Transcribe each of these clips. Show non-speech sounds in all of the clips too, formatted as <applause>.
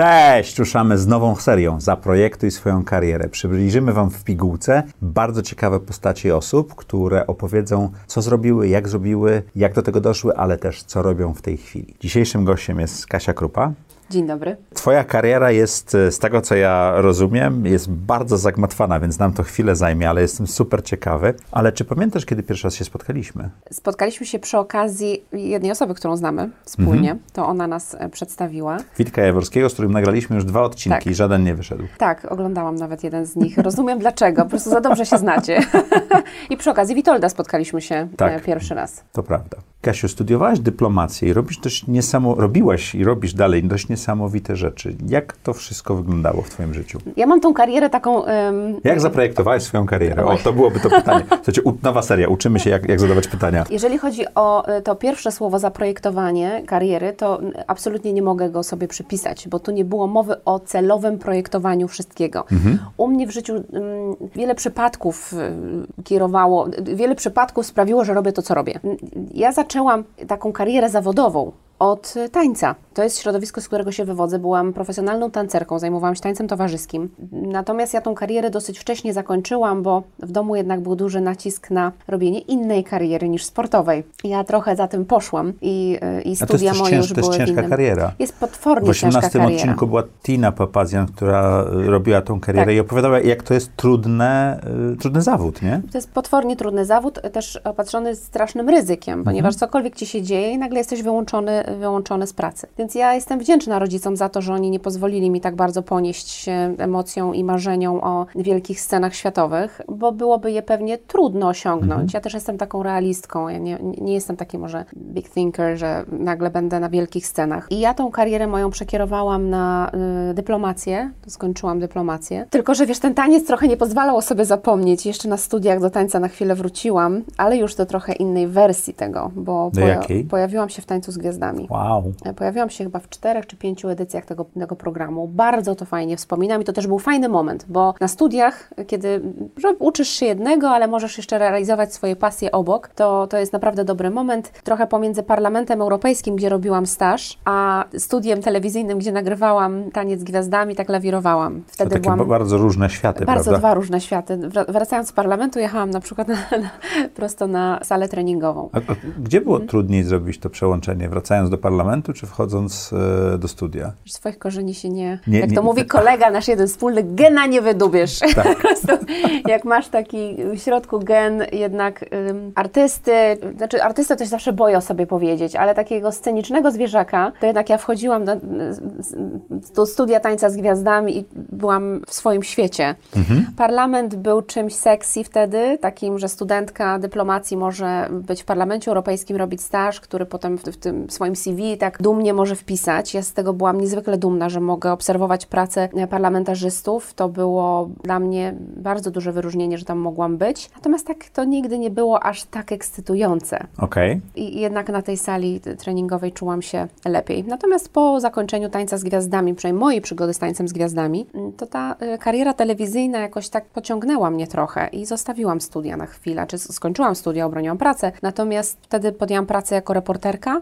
Cześć! Ruszamy z nową serią Zaprojektuj swoją karierę. Przybliżymy Wam w pigułce bardzo ciekawe postacie osób, które opowiedzą, co zrobiły, jak zrobiły, jak do tego doszły, ale też co robią w tej chwili. Dzisiejszym gościem jest Kasia Krupa. Dzień dobry. Twoja kariera jest, e, z tego co ja rozumiem, jest bardzo zagmatwana, więc nam to chwilę zajmie, ale jestem super ciekawy. Ale czy pamiętasz, kiedy pierwszy raz się spotkaliśmy? Spotkaliśmy się przy okazji jednej osoby, którą znamy wspólnie. To ona nas e, przedstawiła. Witka Jaworskiego, z którym nagraliśmy już dwa odcinki Tak. i żaden nie wyszedł. Tak, oglądałam nawet jeden z nich. Rozumiem <laughs> dlaczego, po prostu za dobrze się znacie. <laughs> I przy okazji Witolda spotkaliśmy się Tak. e, pierwszy raz. To prawda. Kasiu, studiowałaś dyplomację i robisz dość niesamo... robiłaś i robisz dalej dość niesamowite rzeczy. Jak to wszystko wyglądało w Twoim życiu? Ja mam tą karierę taką... em, Jak zaprojektowałaś swoją karierę? O, to byłoby to pytanie. Słuchajcie, nowa seria. Uczymy się, jak, jak zadawać pytania. Jeżeli chodzi o y, to pierwsze słowo zaprojektowanie kariery, to absolutnie nie mogę go sobie przypisać, bo tu nie było mowy o celowym projektowaniu wszystkiego. U mnie w życiu ym, wiele przypadków y, kierowało, wiele przypadków sprawiło, że robię to, co robię. Ja zaczęłam taką karierę zawodową od tańca. To jest środowisko, z którego się wywodzę. Byłam profesjonalną tancerką, zajmowałam się tańcem towarzyskim. Natomiast ja tą karierę dosyć wcześnie zakończyłam, bo w domu jednak był duży nacisk na robienie innej kariery niż sportowej. Ja trochę za tym poszłam i, y, i studia moje cięż, już to jest były w ciężka innym. kariera. Jest potwornie W ciężka 18 kariera. odcinku była Tina Papazian, która y, robiła tą karierę Tak. i opowiadała, jak to jest trudne, y, trudny zawód, nie? To jest potwornie trudny zawód, też opatrzony strasznym ryzykiem, ponieważ cokolwiek ci się dzieje i nagle jesteś wyłączony, wyłączony z pracy. Więc ja jestem wdzięczna rodzicom za to, że oni nie pozwolili mi tak bardzo ponieść się emocją i marzeniom o wielkich scenach światowych, bo byłoby je pewnie trudno osiągnąć. Ja też jestem taką realistką, ja nie, nie jestem taki może big thinker, że nagle będę na wielkich scenach. I ja tą karierę moją przekierowałam na y, dyplomację, skończyłam dyplomację. Tylko, że wiesz, ten taniec trochę nie pozwalał o sobie zapomnieć. Jeszcze na studiach do tańca na chwilę wróciłam, ale już do trochę innej wersji tego, bo jakiej? pojawiłam się w Tańcu z Gwiazdami. Wow. E, Się chyba w czterech czy pięciu edycjach tego, tego programu. Bardzo to fajnie wspominam i to też był fajny moment, bo na studiach, kiedy uczysz się jednego, ale możesz jeszcze realizować swoje pasje obok, to, to jest naprawdę dobry moment. Trochę pomiędzy Parlamentem Europejskim, gdzie robiłam staż, a studiem telewizyjnym, gdzie nagrywałam Taniec z Gwiazdami, tak lawirowałam. To Wtedy takie byłam... ba- bardzo różne światy, Bardzo prawda? dwa różne światy. Wra- Wracając z parlamentu, jechałam na przykład na, na, prosto na salę treningową. A, a gdzie Mhm. było trudniej zrobić to przełączenie? Wracając do parlamentu, czy wchodząc e, do studia? Swoich korzeni się nie, Nie- jak nie- to mówi kolega nasz jeden wspólny, gena nie wydubiesz. <laughs> Po prostu, jak masz taki w środku gen jednak ym, artysty, znaczy artystę to się zawsze boję o sobie powiedzieć, ale takiego scenicznego zwierzaka, to jednak ja wchodziłam do, do studia tańca z gwiazdami i byłam w swoim świecie. Parlament był czymś sexy wtedy, takim, że studentka dyplomacji może być w Parlamencie Europejskim, robić staż, który potem w, w tym swoim CV tak dumnie może wpisać. Ja z tego byłam niezwykle dumna, że mogę obserwować pracę e, parlamentarzystów. To było dla mnie bardzo duże wyróżnienie, że tam mogłam być. Natomiast tak to nigdy nie było aż tak ekscytujące. Okej. I jednak na tej sali t- treningowej czułam się lepiej. Natomiast po zakończeniu tańca z gwiazdami, przynajmniej mojej przygody z tańcem z gwiazdami, to ta y, kariera telewizyjna jakoś tak pociągnęła mnie trochę i zostawiłam studia na chwilę, czy skończyłam studia, obroniłam pracę. Natomiast wtedy podjęłam pracę jako reporterka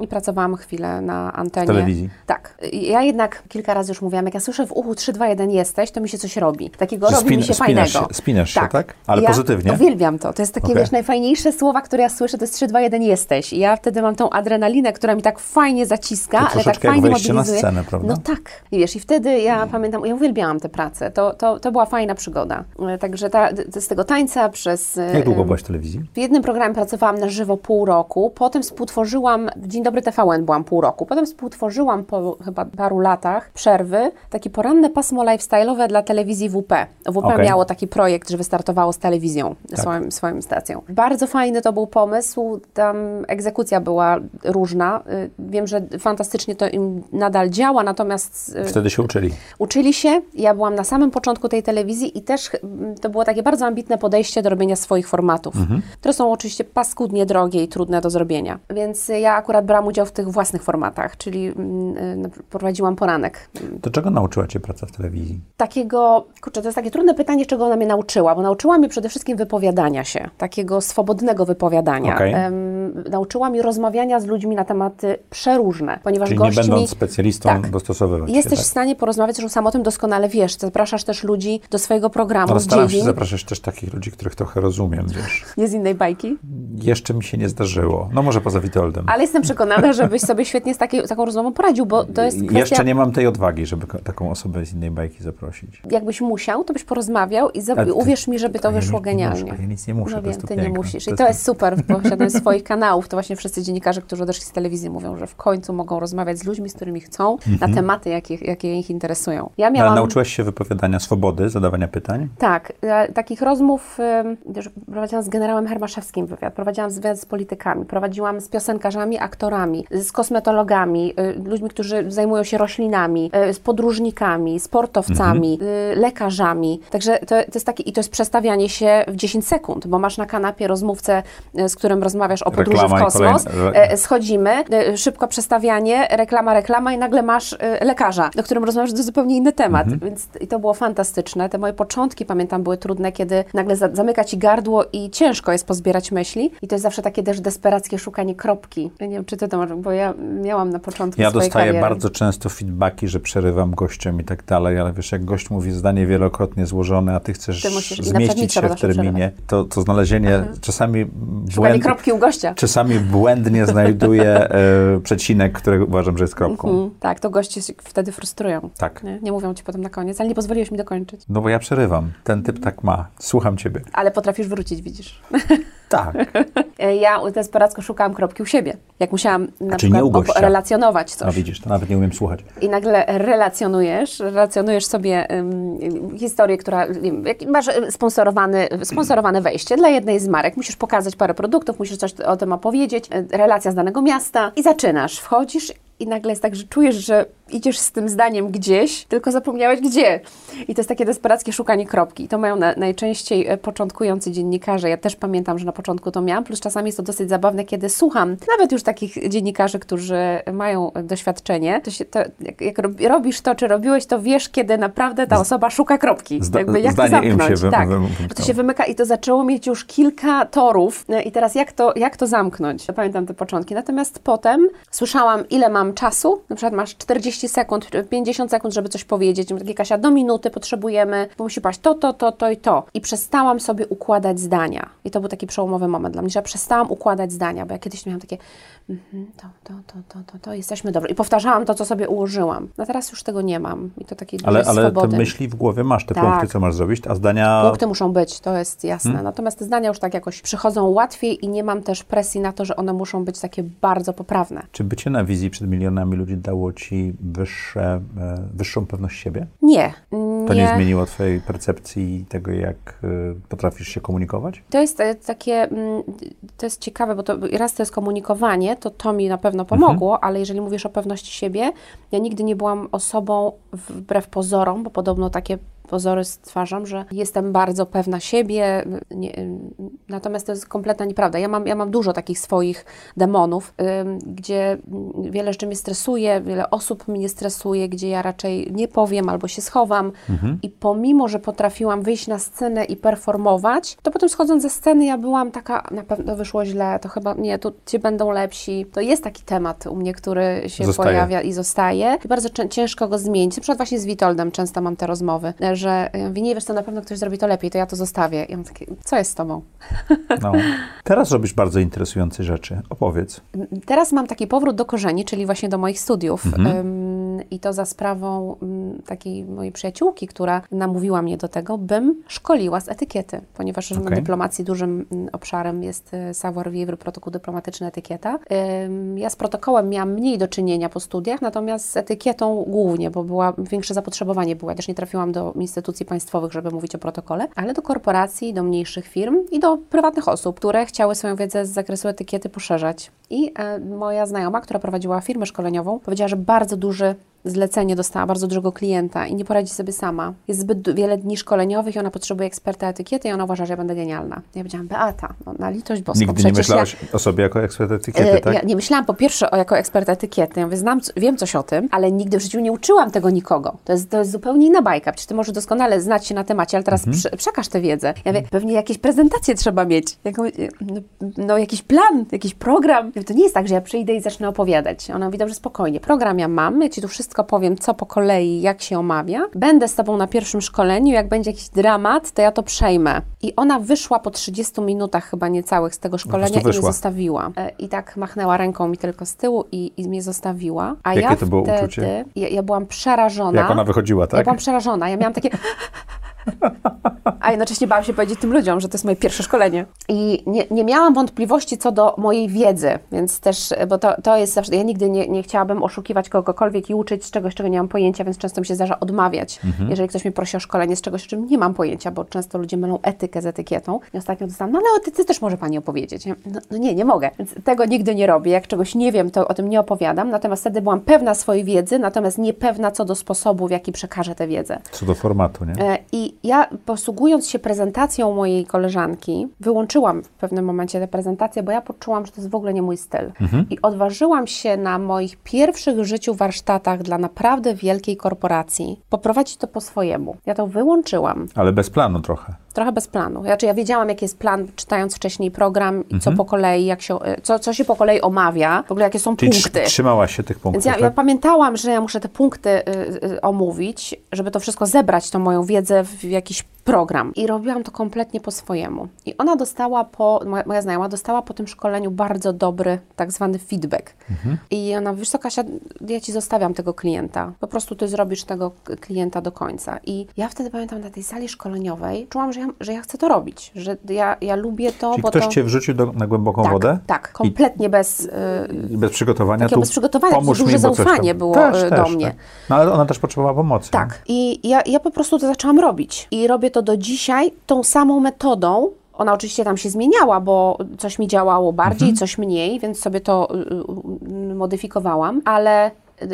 i pracowałam chwilę na antenie. W telewizji. Tak. Ja jednak kilka razy już mówiłam, jak ja słyszę w uchu 3, 2, 1 jesteś, to mi się coś robi. Takiego Że robi spin- mi się spinasz fajnego. się- spinasz się, tak? Ale ja pozytywnie? Uwielbiam to. To jest takie, Okej. wiesz, najfajniejsze słowa, które ja słyszę, to jest 3, 2, 1 jesteś. I ja wtedy mam tą adrenalinę, która mi tak fajnie zaciska, To ale tak fajnie wejście na mobilizuje. scenę, prawda? No tak. I wiesz, i wtedy ja pamiętam, ja uwielbiałam tę pracę. To, to, to była fajna przygoda. E, Także ta, z tego tańca przez... e, Jak długo byłaś w telewizji? w jednym programie pracowałam na żywo pół roku, potem współtworzyłam, w Dzień Dobry TVN byłam pół roku, potem współtworzyłam po chyba paru latach przerwy takie poranne pasmo lifestyle'owe dla telewizji WP. WP Okej. miało taki projekt, że wystartowało z telewizją, swoim, swoim stacją. Bardzo fajny to był pomysł, tam egzekucja była różna. Y, Wiem, że fantastycznie to im nadal działa, natomiast y, Wtedy się uczyli. Uczyli się, ja byłam na samym początku tej telewizji i też mm, to było takie bardzo ambitne podejście do robienia swoich formatów, które są oczywiście paskudnie drogie i trudne do zrobienia. Więc ja akurat brałam udział w tych własnych formatach, czyli mm, y, prowadziłam poranek. To czego nauczyła Cię praca w telewizji? Takiego, kurczę, to jest takie trudne pytanie, czego ona mnie nauczyła, bo nauczyła mnie przede wszystkim wypowiadania się, takiego swobodnego wypowiadania. Okej. Em, nauczyła mnie rozmawiania z ludźmi na tematy przeróżne, ponieważ Czyli gośćmi... nie będąc specjalistą, Tak. dostosowywać się, Jesteś tak? w stanie porozmawiać, zresztą sam o tym doskonale wiesz. Zapraszasz też ludzi do swojego programu z staram się zapraszać też takich ludzi, których trochę rozumiem, wiesz. <laughs> Nie z innej bajki. Jeszcze mi się nie zdarzyło. No może poza Witoldem. Ale jestem przekonana, <laughs> żebyś sobie świetnie z takiej, taką rozmową poradził, bo to jest kwestia... Jeszcze nie mam tej odwagi, żeby taką osobę z innej bajki zaprosić. Jakbyś musiał, to byś porozmawiał i, za... Ale ty- uwierz mi, żeby to ja nie- wyszło nie genialnie. muszę, ja nic nie muszę, No wiem, ty nie piękne. musisz. To I to to- jest super w <laughs> posiadaniu swoich kanałów. To właśnie wszyscy dziennikarze, którzy odeszli z telewizji, mówią, że w końcu mogą rozmawiać z ludźmi, z którymi chcą, na tematy, jakie, jakie ich interesują. Ja Mhm. Ale miałam... nauczyłeś się wypowiadania swobody, zadawania pytań? Tak, takich rozmów też prowadziłam z generałem Hermaszewskim wywiad, prowadziłam wywiad z politykami, prowadziłam z piosenkarzami, aktorami, z kosmetologami, y, ludźmi, którzy zajmują się roślinami, y, z podróżnikami, sportowcami, y, lekarzami. Także to, to jest takie, i to jest przestawianie się w 10 sekund, bo masz na kanapie rozmówcę, z którym rozmawiasz o podróży Reklama w kosmos, kolejne- e, schodzimy, szybko przestawianie, reklama, reklama i nagle masz lekarza, do którym rozmawiasz to zupełnie inny temat, Mhm. więc i to było fantastyczne. Te moje początki, pamiętam, były trudne, kiedy nagle za, zamyka ci gardło i ciężko jest pozbierać myśli i to jest zawsze takie też desperackie szukanie kropki. Ja nie wiem, czy ty to masz, bo ja miałam na początku Ja dostaję kariery. bardzo często feedbacki, że przerywam gościom i tak dalej, ale wiesz, jak gość mówi zdanie wielokrotnie złożone, a ty chcesz Ty musisz- zmieścić się w terminie, to, to znalezienie czasami Szukanie błęd, kropki u gościa. czasami błędnie <laughs> znajduję e, przecinek, który uważam, że jest kropką. Mm, tak, to goście się wtedy frustrują. Tak. Nie? nie mówią ci potem na koniec, ale nie pozwoliłeś mi dokończyć. No bo ja przerywam. Ten typ tak ma. Słucham ciebie. Ale potrafisz wrócić, widzisz. <laughs> Tak. E, Ja desperacko szukałam kropki u siebie. Jak musiałam na Czy przykład relacjonować coś. No widzisz, to nawet nie umiem słuchać. I nagle relacjonujesz, relacjonujesz sobie ym, historię, która, wiem, masz y, sponsorowany, sponsorowane wejście dla jednej z marek, musisz pokazać parę produktów, musisz coś o tym opowiedzieć, y, relacja z danego miasta i zaczynasz, wchodzisz i nagle jest tak, że czujesz, że idziesz z tym zdaniem gdzieś, tylko zapomniałeś gdzie. I to jest takie desperackie szukanie kropki. I to mają na, najczęściej e, początkujący dziennikarze. Ja też pamiętam, że na początku to miałam, plus czasami jest to dosyć zabawne, kiedy słucham nawet już takich dziennikarzy, którzy mają doświadczenie, to się, to, jak, jak rob- robisz to, czy robiłeś to, wiesz, kiedy naprawdę ta osoba szuka kropki. Zda- Jakby jak to zamknąć. się tak. to się wymyka i to zaczęło mieć już kilka torów E, i teraz jak to, jak to zamknąć? Pamiętam te początki. Natomiast potem słyszałam, ile mam czasu. Na przykład masz 40 sekund, 50 sekund, żeby coś powiedzieć. Takie, Kasia, do minuty potrzebujemy, bo musi paść to, to, to, to i to. I przestałam sobie układać zdania. I to był taki przełomowy moment dla mnie, że ja przestałam układać zdania, bo ja kiedyś miałam takie mhm, to, to, to, to, to, to, jesteśmy dobrzy. I powtarzałam to, co sobie ułożyłam. No teraz już tego nie mam. I to takiej Ale, ale te myśli w głowie masz, te Tak. punkty, co masz zrobić, a zdania... Punkty muszą być, to jest jasne. Hmm? Natomiast te zdania już tak jakoś przychodzą łatwiej i nie mam też presji na to, że one muszą być takie bardzo poprawne. Czy bycie na wizji przed milionami ludzi dało ci wyższe, e, wyższą pewność siebie? Nie. To nie, zmieniło twojej percepcji tego, jak e, potrafisz się komunikować? To jest e, takie, mm, to jest ciekawe, bo to, raz to jest komunikowanie, to to mi na pewno pomogło, ale jeżeli mówisz o pewności siebie, ja nigdy nie byłam osobą wbrew pozorom, bo podobno takie pozory stwarzam, że jestem bardzo pewna siebie, nie, natomiast to jest kompletna nieprawda. Ja mam, ja mam dużo takich swoich demonów, ym, gdzie wiele rzeczy mnie stresuje, wiele osób mnie stresuje, gdzie ja raczej nie powiem albo się schowam i pomimo, że potrafiłam wyjść na scenę i performować, to potem schodząc ze sceny ja byłam taka, na pewno wyszło źle, to chyba nie, tu ci będą lepsi. To jest taki temat u mnie, który się Zostaje. pojawia i zostaje. I bardzo ciężko go zmienić. Na przykład właśnie z Witoldem często mam te rozmowy, że ja mówię, nie wiesz co, na pewno ktoś zrobi to lepiej, to ja to zostawię. Ja mam takie, co jest z tobą? No. Teraz robisz bardzo interesujące rzeczy. Opowiedz. Teraz mam taki powrót do korzeni, czyli właśnie do moich studiów. Mhm. I to za sprawą ym, takiej mojej przyjaciółki, która namówiła mnie do tego, bym szkoliła z etykiety, ponieważ w Okej. dyplomacji dużym ym, obszarem jest y, savoir-vivre, protokół dyplomatyczny, etykieta. Ja z protokołem miałam mniej do czynienia po studiach, natomiast z etykietą głównie, bo była większe zapotrzebowanie było. Ja też nie trafiłam do instytucji państwowych, żeby mówić o protokole, ale do korporacji, do mniejszych firm i do prywatnych osób, które chciały swoją wiedzę z zakresu etykiety poszerzać. I e, moja znajoma, która prowadziła firmę szkoleniową, powiedziała, że bardzo duży zlecenie dostała bardzo dużego klienta i nie poradzi sobie sama. Jest zbyt wiele dni szkoleniowych i ona potrzebuje eksperta etykiety i ona uważa, że ja będę genialna. Ja powiedziałam, Beata, no, na litość boską. Nigdy nie myślałaś o sobie jako ekspert ja, etykiety, e, tak? ja nie myślałam po pierwsze o, jako ekspert etykiety. Ja mówię, znam, wiem coś o tym, ale nigdy w życiu nie uczyłam tego nikogo. To jest, to jest zupełnie inna bajka. Przecież ty możesz doskonale znać się na temacie, ale teraz prze, przekaż tę wiedzę. Ja mówię, pewnie jakieś prezentacje trzeba mieć. Jaką, no, no, jakiś plan, jakiś program. Ja to nie jest tak, że ja przyjdę i zacznę opowiadać. Ona mówi, dobrze, spokojnie. Program ja mam, ja ci tu wszystko powiem, co po kolei, jak się omawia. Będę z tobą na pierwszym szkoleniu, jak będzie jakiś dramat, to ja to przejmę. I ona wyszła po 30 minutach chyba niecałych z tego szkolenia i mnie zostawiła. E, I tak machnęła ręką mi tylko z tyłu i, i mnie zostawiła. A Jakie ja to było wtedy, uczucie? Ja, ja byłam przerażona. Jak ona wychodziła, Ja tak? byłam przerażona. Ja miałam takie... <laughs> A jednocześnie bałam się powiedzieć tym ludziom, że to jest moje pierwsze szkolenie. I nie, nie miałam wątpliwości co do mojej wiedzy, więc też, bo to, to jest zawsze, ja nigdy nie, nie chciałabym oszukiwać kogokolwiek i uczyć z czegoś, czego nie mam pojęcia, więc często mi się zdarza odmawiać, jeżeli ktoś mnie prosi o szkolenie z czegoś, o czym nie mam pojęcia, bo często ludzie mylą etykę z etykietą. I ostatnio dostałam, no ale o etyce też może Pani opowiedzieć. No, no nie, nie mogę. Więc tego nigdy nie robię. Jak czegoś nie wiem, to o tym nie opowiadam. Natomiast wtedy byłam pewna swojej wiedzy, natomiast niepewna co do sposobu, w jaki przekażę tę wiedzę. Co do formatu, nie? E, I ja posługując się prezentacją mojej koleżanki, wyłączyłam w pewnym momencie tę prezentację, bo ja poczułam, że to jest w ogóle nie mój styl. I odważyłam się na moich pierwszych w życiu warsztatach dla naprawdę wielkiej korporacji poprowadzić to po swojemu. Ja to wyłączyłam. Ale bez planu trochę. Trochę bez planu. Znaczy ja wiedziałam, jaki jest plan, czytając wcześniej program i co po kolei, jak się, e, co, co się po kolei omawia, w ogóle jakie są Czyli punkty. tr- trzymałaś się tych punktów, Więc ja, ja tak? pamiętałam, że ja muszę te punkty y, y, omówić, żeby to wszystko zebrać, tą moją wiedzę w jakiś program. I robiłam to kompletnie po swojemu. I ona dostała po, moja, moja znajoma dostała po tym szkoleniu bardzo dobry tak zwany feedback. Mhm. I ona, wiesz co Kasia, ja Ci zostawiam tego klienta. Po prostu Ty zrobisz tego klienta do końca. I ja wtedy pamiętam na tej sali szkoleniowej, czułam, że ja, że ja chcę to robić, że ja, ja lubię to, Czyli bo ktoś to... cię wrzucił do, na głęboką tak, wodę? tak, kompletnie bez... y, I bez przygotowania? Takiego tu bez przygotowania, pomóż duże mi, zaufanie było, też, y, też, do mnie. Tak. No ale ona też potrzebowała pomocy. Tak. I ja, ja po prostu to zaczęłam robić. I robię to do dzisiaj tą samą metodą. Ona oczywiście tam się zmieniała, bo coś mi działało bardziej, coś mniej, więc sobie to y, y, modyfikowałam, ale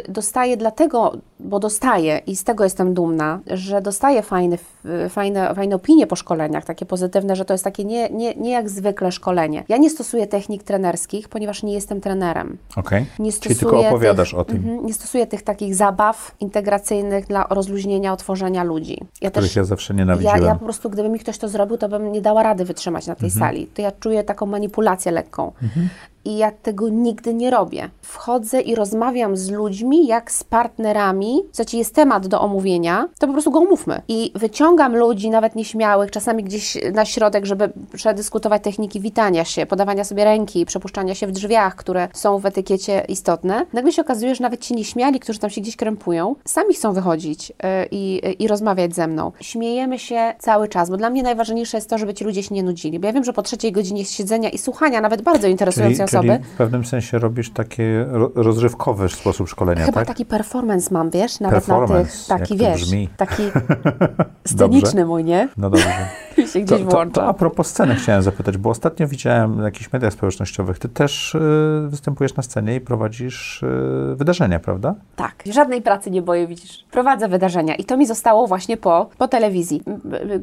dostaję dlatego, bo dostaję i z tego jestem dumna, że dostaję fajne, fajne, fajne opinie po szkoleniach, takie pozytywne, że to jest takie nie, nie, nie jak zwykle szkolenie. Ja nie stosuję technik trenerskich, ponieważ nie jestem trenerem. Okej. Nie Czyli stosuję tylko opowiadasz tych, o tym, Mhm, nie stosuję tych takich zabaw integracyjnych dla rozluźnienia, otworzenia ludzi. Ja których ja zawsze ja, nienawidziłem. ja po prostu, gdyby mi ktoś to zrobił, to bym nie dała rady wytrzymać na tej sali. To ja czuję taką manipulację lekką. I ja tego nigdy nie robię. Wchodzę i rozmawiam z ludźmi, jak z partnerami. Słuchajcie, jest temat do omówienia, to po prostu go omówmy. I wyciągam ludzi, nawet nieśmiałych, czasami gdzieś na środek, żeby przedyskutować techniki witania się, podawania sobie ręki, przepuszczania się w drzwiach, które są w etykiecie istotne. Nagle się okazuje, że nawet ci nieśmiali, którzy tam się gdzieś krępują, sami chcą wychodzić y, i, i rozmawiać ze mną. Śmiejemy się cały czas, bo dla mnie najważniejsze jest to, żeby ci ludzie się nie nudzili. Bo ja wiem, że po trzeciej godzinie siedzenia i słuchania nawet bardzo Czyli, interesującej osoby, czyli w pewnym sensie robisz takie ro- rozrywkowy sposób szkolenia, Chyba tak? taki performance mam, wiesz, nawet na tych, taki to wiesz, brzmi. taki <laughs> sceniczny mój, nie? No dobrze. <laughs> Się To, gdzieś to, włącza. to a propos sceny chciałem zapytać, bo ostatnio widziałem na jakichś mediach społecznościowych, ty też y, występujesz na scenie i prowadzisz y, wydarzenia, prawda? Tak, żadnej pracy nie boję, widzisz. Prowadzę wydarzenia i to mi zostało właśnie po, po telewizji.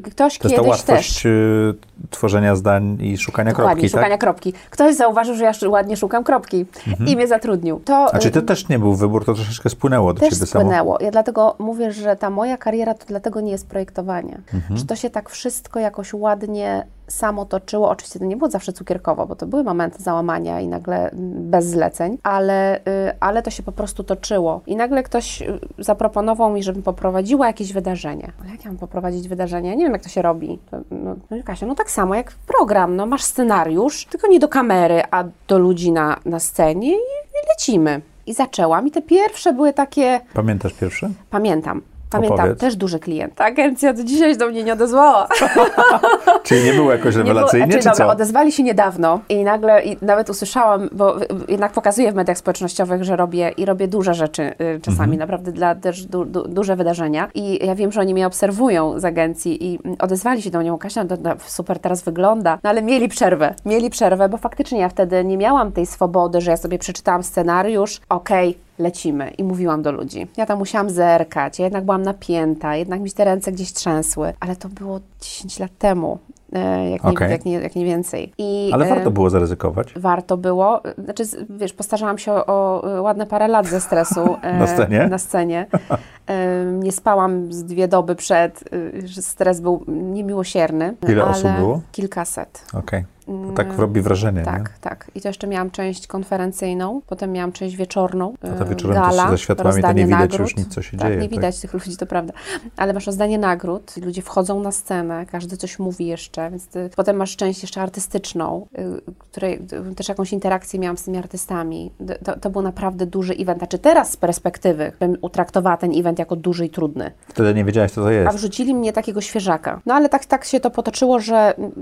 Ktoś To jest ta kiedyś też... łatwość y, tworzenia zdań i szukania Dokładnie, kropki, szukania tak? kropki. Ktoś zauważył, że ja ładnie szukam kropki i mnie zatrudnił. To Znaczy to y, też nie był wybór, to troszeczkę spłynęło do też ciebie samo. spłynęło. Ja dlatego mówię, że ta moja kariera to dlatego nie jest projektowanie. Mhm. Że to się tak wszystko jakoś ładnie samo toczyło. Oczywiście to nie było zawsze cukierkowo, bo to były momenty załamania i nagle mm, bez zleceń, ale, y, ale to się po prostu toczyło. I nagle ktoś y, zaproponował mi, żebym poprowadziła jakieś wydarzenie. Ale jak ja mam poprowadzić wydarzenie? Ja nie wiem, jak to się robi. To, no, no Kasia, no tak samo jak program. No masz scenariusz, tylko nie do kamery, a do ludzi na, na scenie i, lecimy. I zaczęłam i te pierwsze były takie, Pamiętasz pierwszy? pamiętam, Pamiętam, Opowiedz. też duży klient. Ta agencja do dzisiaj do mnie nie odezwała. <laughs> Czyli nie było jakoś Nie było- rewelacyjnie, znaczy, czy dobra, co? odezwali się niedawno i nagle i nawet usłyszałam, bo jednak pokazuję w mediach społecznościowych, że robię i robię duże rzeczy y, czasami, Mhm. naprawdę dla też du, du, duże wydarzenia. I ja wiem, że oni mnie obserwują z agencji i mm, odezwali się do mnie, Kasia, to, to super teraz wygląda, no ale mieli przerwę, mieli przerwę, bo faktycznie ja wtedy nie miałam tej swobody, że ja sobie przeczytałam scenariusz, okej, lecimy. I mówiłam do ludzi. Ja tam musiałam zerkać, ja jednak byłam napięta, jednak mi te ręce gdzieś trzęsły, ale to było 10 lat temu. e, Jak, Okej. nie, jak, nie, jak nie więcej. I, Ale e, warto było zaryzykować. Warto było. Znaczy, wiesz, postarzałam się o, o ładne parę lat ze stresu. <laughs> e, Na scenie? Na scenie. <laughs> E, Nie spałam z dwie doby przed, e, że stres był niemiłosierny. Ile osób było? Kilkaset. Okej. To tak robi wrażenie, nie? Mm, Tak, tak. I to jeszcze miałam część konferencyjną, potem miałam część wieczorną. A to e, wieczorem gala, ze światłami to nie widać nagród. już nic, co się tak, dzieje. nie widać tych ludzi, to prawda. Ale masz rozdanie nagród, ludzie wchodzą na scenę, każdy coś mówi jeszcze, więc ty, potem masz część jeszcze artystyczną, y, której y, też jakąś interakcję miałam z tymi artystami. To, to był naprawdę duży event. Znaczy teraz z perspektywy bym utraktowała ten event jako duży i trudny. Wtedy nie wiedziałeś, co to A jest. wrzucili mnie takiego świeżaka. No ale tak, tak się to potoczyło, że mm,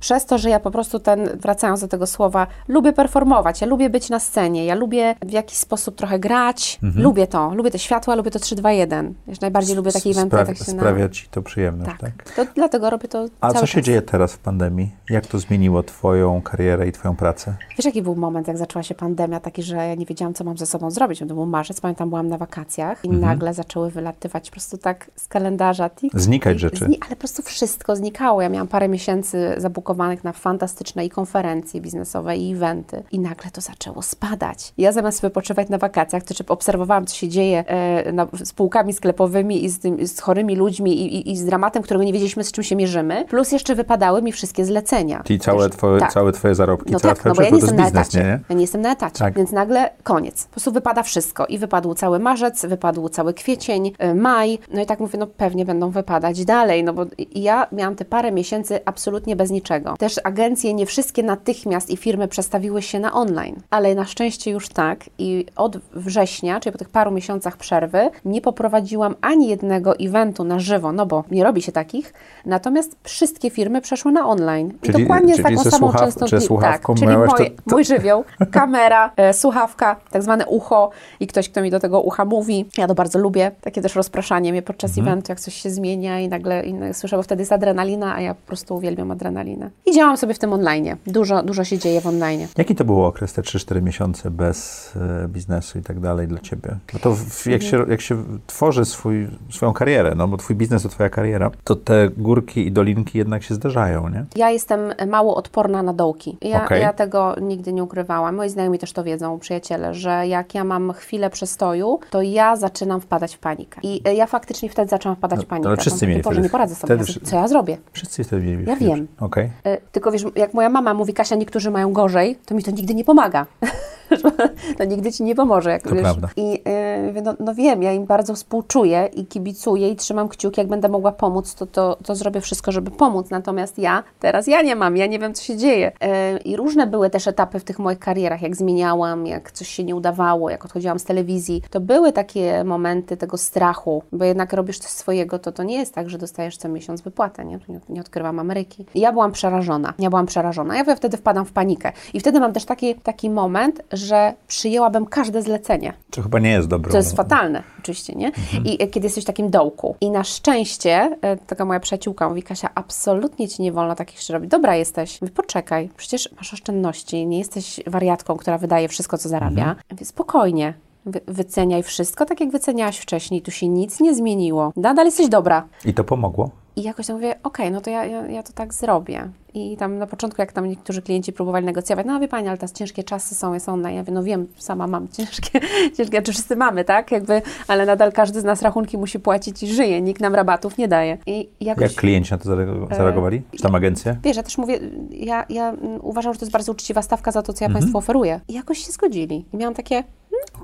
przez to, że ja po prostu ten, wracając do tego słowa, lubię performować, ja lubię być na scenie, ja lubię w jakiś sposób trochę grać, Mhm. lubię to, lubię te światła, lubię to 3-2-1. Wiesz, najbardziej lubię takie eventy, Sprawia, tak się na... sprawia ci to przyjemność, Tak. tak? To dlatego robię to A co się czas. dzieje teraz w pandemii? Jak to zmieniło twoją karierę i twoją pracę? Wiesz, jaki był moment, jak zaczęła się pandemia, taki, że ja nie wiedziałam, co mam ze sobą zrobić. To był marzec, pamiętam, byłam na wakacjach i Mhm. nagle zaczęły wylatywać po prostu tak z kalendarza. Tik, Znikać rzeczy. Zni- ale po prostu wszystko znikało. Ja miałam parę miesięcy zabukowanych na fantastyczne i konferencje biznesowe, i eventy. I nagle to zaczęło spadać. Ja zamiast wypoczywać na wakacjach, to czy obserwowałam, co się dzieje e, na, z półkami sklepowymi i z, tym, z chorymi ludźmi i, i, i z dramatem, którego nie wiedzieliśmy, z czym się mierzymy. Plus jeszcze wypadały mi wszystkie zlecenia. Czyli całe Wiesz, twoje, tak. całe twoje zarobki, No cała tak, no bo ja nie jestem na biznes, etacie. nie? Ja nie jestem na etacie, Tak. więc nagle koniec. Po prostu wypada wszystko. I wypadł cały marzec, wypadł cały kwiecień, y, maj. No i tak mówię, no pewnie będą wypadać dalej, no bo ja miałam te parę miesięcy absolutnie bez niczego. Też agencje, nie wszystkie natychmiast i firmy przestawiły się na online, ale na szczęście już tak. I od września, czyli po tych paru miesiącach przerwy, nie poprowadziłam ani jednego eventu na żywo, no bo nie robi się takich. Natomiast wszystkie firmy przeszły na online. I Czyli- dokładnie z czyli taką ze samą słuchaw- częstotliwością. tak, czyli miałaś to- moje, to- mój żywioł, <laughs> kamera, e, słuchawka, tak zwane ucho i ktoś, kto mi do tego ucha mówi. Ja to bardzo lubię. Takie też rozpraszanie mnie podczas Mhm. eventu, jak coś się zmienia i nagle, i nagle słyszę, bo wtedy jest adrenalina, a ja po prostu uwielbiam adrenalinę. I działam sobie w tym online. Dużo, dużo się dzieje w online. Jaki to był okres, te 3-4 miesiące bez e, biznesu i tak dalej dla ciebie? Bo to w, jak, się, jak się tworzy swój, swoją karierę, no bo twój biznes to twoja kariera, to te górki i dolinki jednak się zdarzają, nie? Ja jestem mało odporna na dołki. Ja, Okej. ja tego nigdy nie ukrywałam. Moi znajomi też to wiedzą, przyjaciele, że jak ja mam chwilę przestoju, to ja zaczynam wpadać w panikę. I e, ja faktycznie wtedy zaczęłam wpadać No, w panikę. ale wszyscy mieli Boże, wtedy- nie poradzę sobie. wtedy Ja co ja zrobię? Wszyscy wtedy mieli Ja wiem. Okej. E, Tylko wiesz, jak moja mama mówi, Kasia, niektórzy mają gorzej, to mi to nigdy nie pomaga. <laughs> <laughs> to nigdy ci nie pomoże. Jak To wiesz. prawda. I mówię, no, no wiem, ja im bardzo współczuję i kibicuję i trzymam kciuki, jak będę mogła pomóc, to, to, to zrobię wszystko, żeby pomóc. Natomiast ja, teraz ja nie mam, ja nie wiem, co się dzieje. E, I różne były też etapy w tych moich karierach, jak zmieniałam, jak coś się nie udawało, jak odchodziłam z telewizji. To były takie momenty tego strachu, bo jednak robisz coś swojego, to to nie jest tak, że dostajesz co miesiąc wypłatę, nie? Nie, nie odkrywam Ameryki. I ja byłam przerażona, ja byłam przerażona. Ja wtedy wpadam w panikę. I wtedy mam też taki, taki moment, że przyjęłabym każde zlecenie. To chyba nie jest dobre. To jest fatalne, oczywiście, nie? I e, kiedy jesteś w takim dołku. I na szczęście, e, taka moja przyjaciółka mówi, Kasia, absolutnie ci nie wolno takich rzeczy robić. Dobra jesteś. Mówię, poczekaj, przecież masz oszczędności, nie jesteś wariatką, która wydaje wszystko, co zarabia. Mówię, spokojnie. Wy, wyceniaj wszystko, tak jak wyceniałaś wcześniej. Tu się nic nie zmieniło. Nadal jesteś dobra. I to pomogło? I jakoś tam mówię, okej, no to ja, ja, ja to tak zrobię. I tam na początku, jak tam niektórzy klienci próbowali negocjować, no wie Pani, ale teraz ciężkie czasy są, jest online. Ja mówię, no wiem, sama mam ciężkie, <laughs> ciężkie, czy wszyscy mamy, tak? Jakby, ale nadal każdy z nas rachunki musi płacić i żyje, nikt nam rabatów nie daje. I jakoś... Jak klienci na to zarego- zareagowali? Czy tam agencje? Wiesz, ja też mówię, ja, ja mm, uważam, że to jest bardzo uczciwa stawka za to, co ja Państwu oferuję. I jakoś się zgodzili. I miałam takie,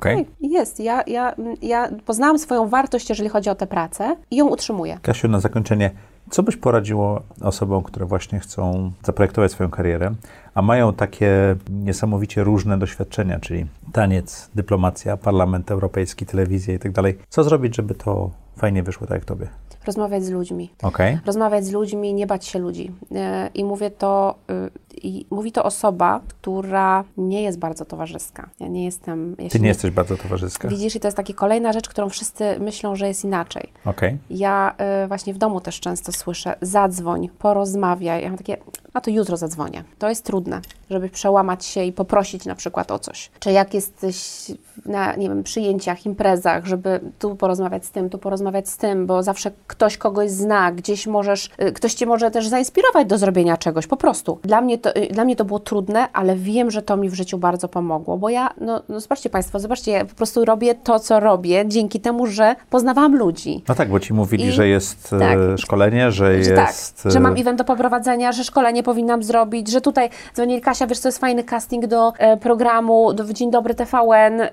Ej, Jest. Ja, ja, ja poznałam swoją wartość, jeżeli chodzi o tę pracę i ją utrzymuję. Kasiu, na zakończenie, co byś poradziło osobom, które właśnie chcą zaprojektować swoją karierę, a mają takie niesamowicie różne doświadczenia, czyli taniec, dyplomacja, parlament europejski, telewizja i tak dalej. Co zrobić, żeby to fajnie wyszło tak jak tobie? rozmawiać z ludźmi. Okej. Rozmawiać z ludźmi, nie bać się ludzi. E, I mówię to, y, i mówi to osoba, która nie jest bardzo towarzyska. Ja nie jestem. Ja Ty się nie jesteś bardzo towarzyska. Widzisz, i to jest taka kolejna rzecz, którą wszyscy myślą, że jest inaczej. Okej. Ja y, właśnie w domu też często słyszę, zadzwoń, porozmawiaj. Ja mam takie, a to jutro zadzwonię. To jest trudne, żeby przełamać się i poprosić na przykład o coś. Czy jak jesteś na, nie wiem, przyjęciach, imprezach, żeby tu porozmawiać z tym, tu porozmawiać z tym, bo zawsze ktoś kogoś zna, gdzieś możesz, y, ktoś Cię może też zainspirować do zrobienia czegoś, po prostu. Dla mnie to, y, dla mnie to było trudne, ale wiem, że to mi w życiu bardzo pomogło, bo ja, no, no zobaczcie Państwo, zobaczcie, ja po prostu robię to, co robię, dzięki temu, że poznawałam ludzi. No tak, bo ci mówili, I- że jest e, tak. szkolenie, że Że jest... tak, że mam event do poprowadzenia, że szkolenie powinnam zrobić, że tutaj dzwonili Kasia, wiesz, to jest fajny casting do e, programu, do Dzień Dobry TVN. E,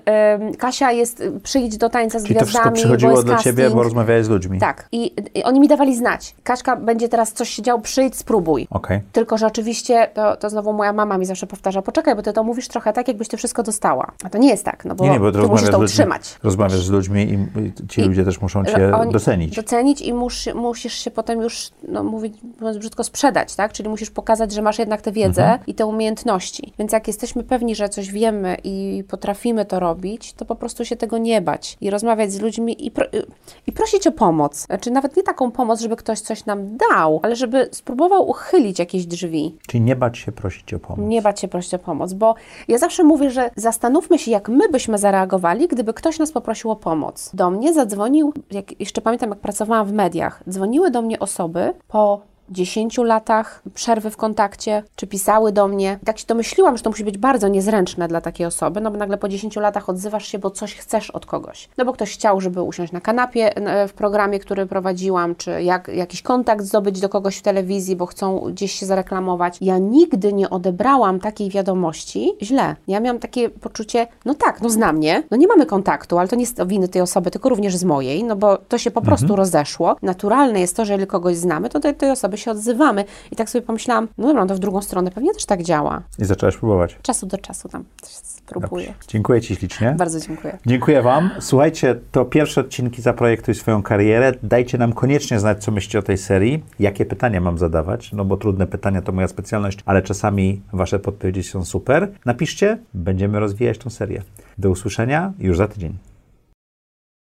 Kasia jest, e, przyjdź do tańca z Czyli to wszystko przychodziło do casting. ciebie, bo rozmawiałeś z ludźmi. Tak, I, i oni mi dawali znać. Kaśka, będzie teraz coś się działo, przyjdź, spróbuj. Okej. Tylko, że oczywiście, to, to znowu moja mama mi zawsze powtarza, poczekaj, bo ty to mówisz trochę tak, jakbyś ty wszystko dostała. A to nie jest tak, no bo, Nie, nie, bo ty musisz to utrzymać. rozmawiasz z ludźmi i ci I- ludzie też muszą cię docenić. Docenić i mus, musisz się potem już, no mówić mówiąc brzydko, sprzedać, tak? Czyli musisz pokazać, że masz jednak tę wiedzę Mhm. i te umiejętności. Więc jak jesteśmy pewni, że coś wiemy i potrafimy to robić, to po prostu się tego nie bać i rozmawiać z ludźmi i, pro, i prosić o pomoc. Znaczy nawet nie taką pomoc, żeby ktoś coś nam dał, ale żeby spróbował uchylić jakieś drzwi. Czyli nie bać się prosić o pomoc. Nie bać się prosić o pomoc, bo ja zawsze mówię, że zastanówmy się, jak my byśmy zareagowali, gdyby ktoś nas poprosił o pomoc. Do mnie zadzwonił, jak, jeszcze pamiętam, jak pracowałam w mediach, dzwoniły do mnie osoby po 10 latach przerwy w kontakcie, czy pisały do mnie. Tak się domyśliłam, że to musi być bardzo niezręczne dla takiej osoby, no bo nagle po 10 latach odzywasz się, bo coś chcesz od kogoś. No bo ktoś chciał, żeby usiąść na kanapie w programie, który prowadziłam, czy jak, jakiś kontakt zdobyć do kogoś w telewizji, bo chcą gdzieś się zareklamować. Ja nigdy nie odebrałam takiej wiadomości źle. Ja miałam takie poczucie, no tak, no zna mnie, no nie mamy kontaktu, ale to nie jest winy tej osoby, tylko również z mojej, no bo to się po prostu rozeszło. Naturalne jest to, że jeżeli kogoś znamy, to do tej osoby się odzywamy. I tak sobie pomyślałam, no dobra, no to w drugą stronę pewnie też tak działa. I zaczęłaś próbować. Czasu do czasu tam spróbuję. Dobrze. Dziękuję Ci ślicznie. Bardzo dziękuję. Dziękuję Wam. Słuchajcie, to pierwsze odcinki Zaprojektuj swoją karierę. Dajcie nam koniecznie znać, co myślicie o tej serii, jakie pytania mam zadawać, no bo trudne pytania to moja specjalność, ale czasami Wasze podpowiedzi są super. Napiszcie, będziemy rozwijać tą serię. Do usłyszenia już za tydzień.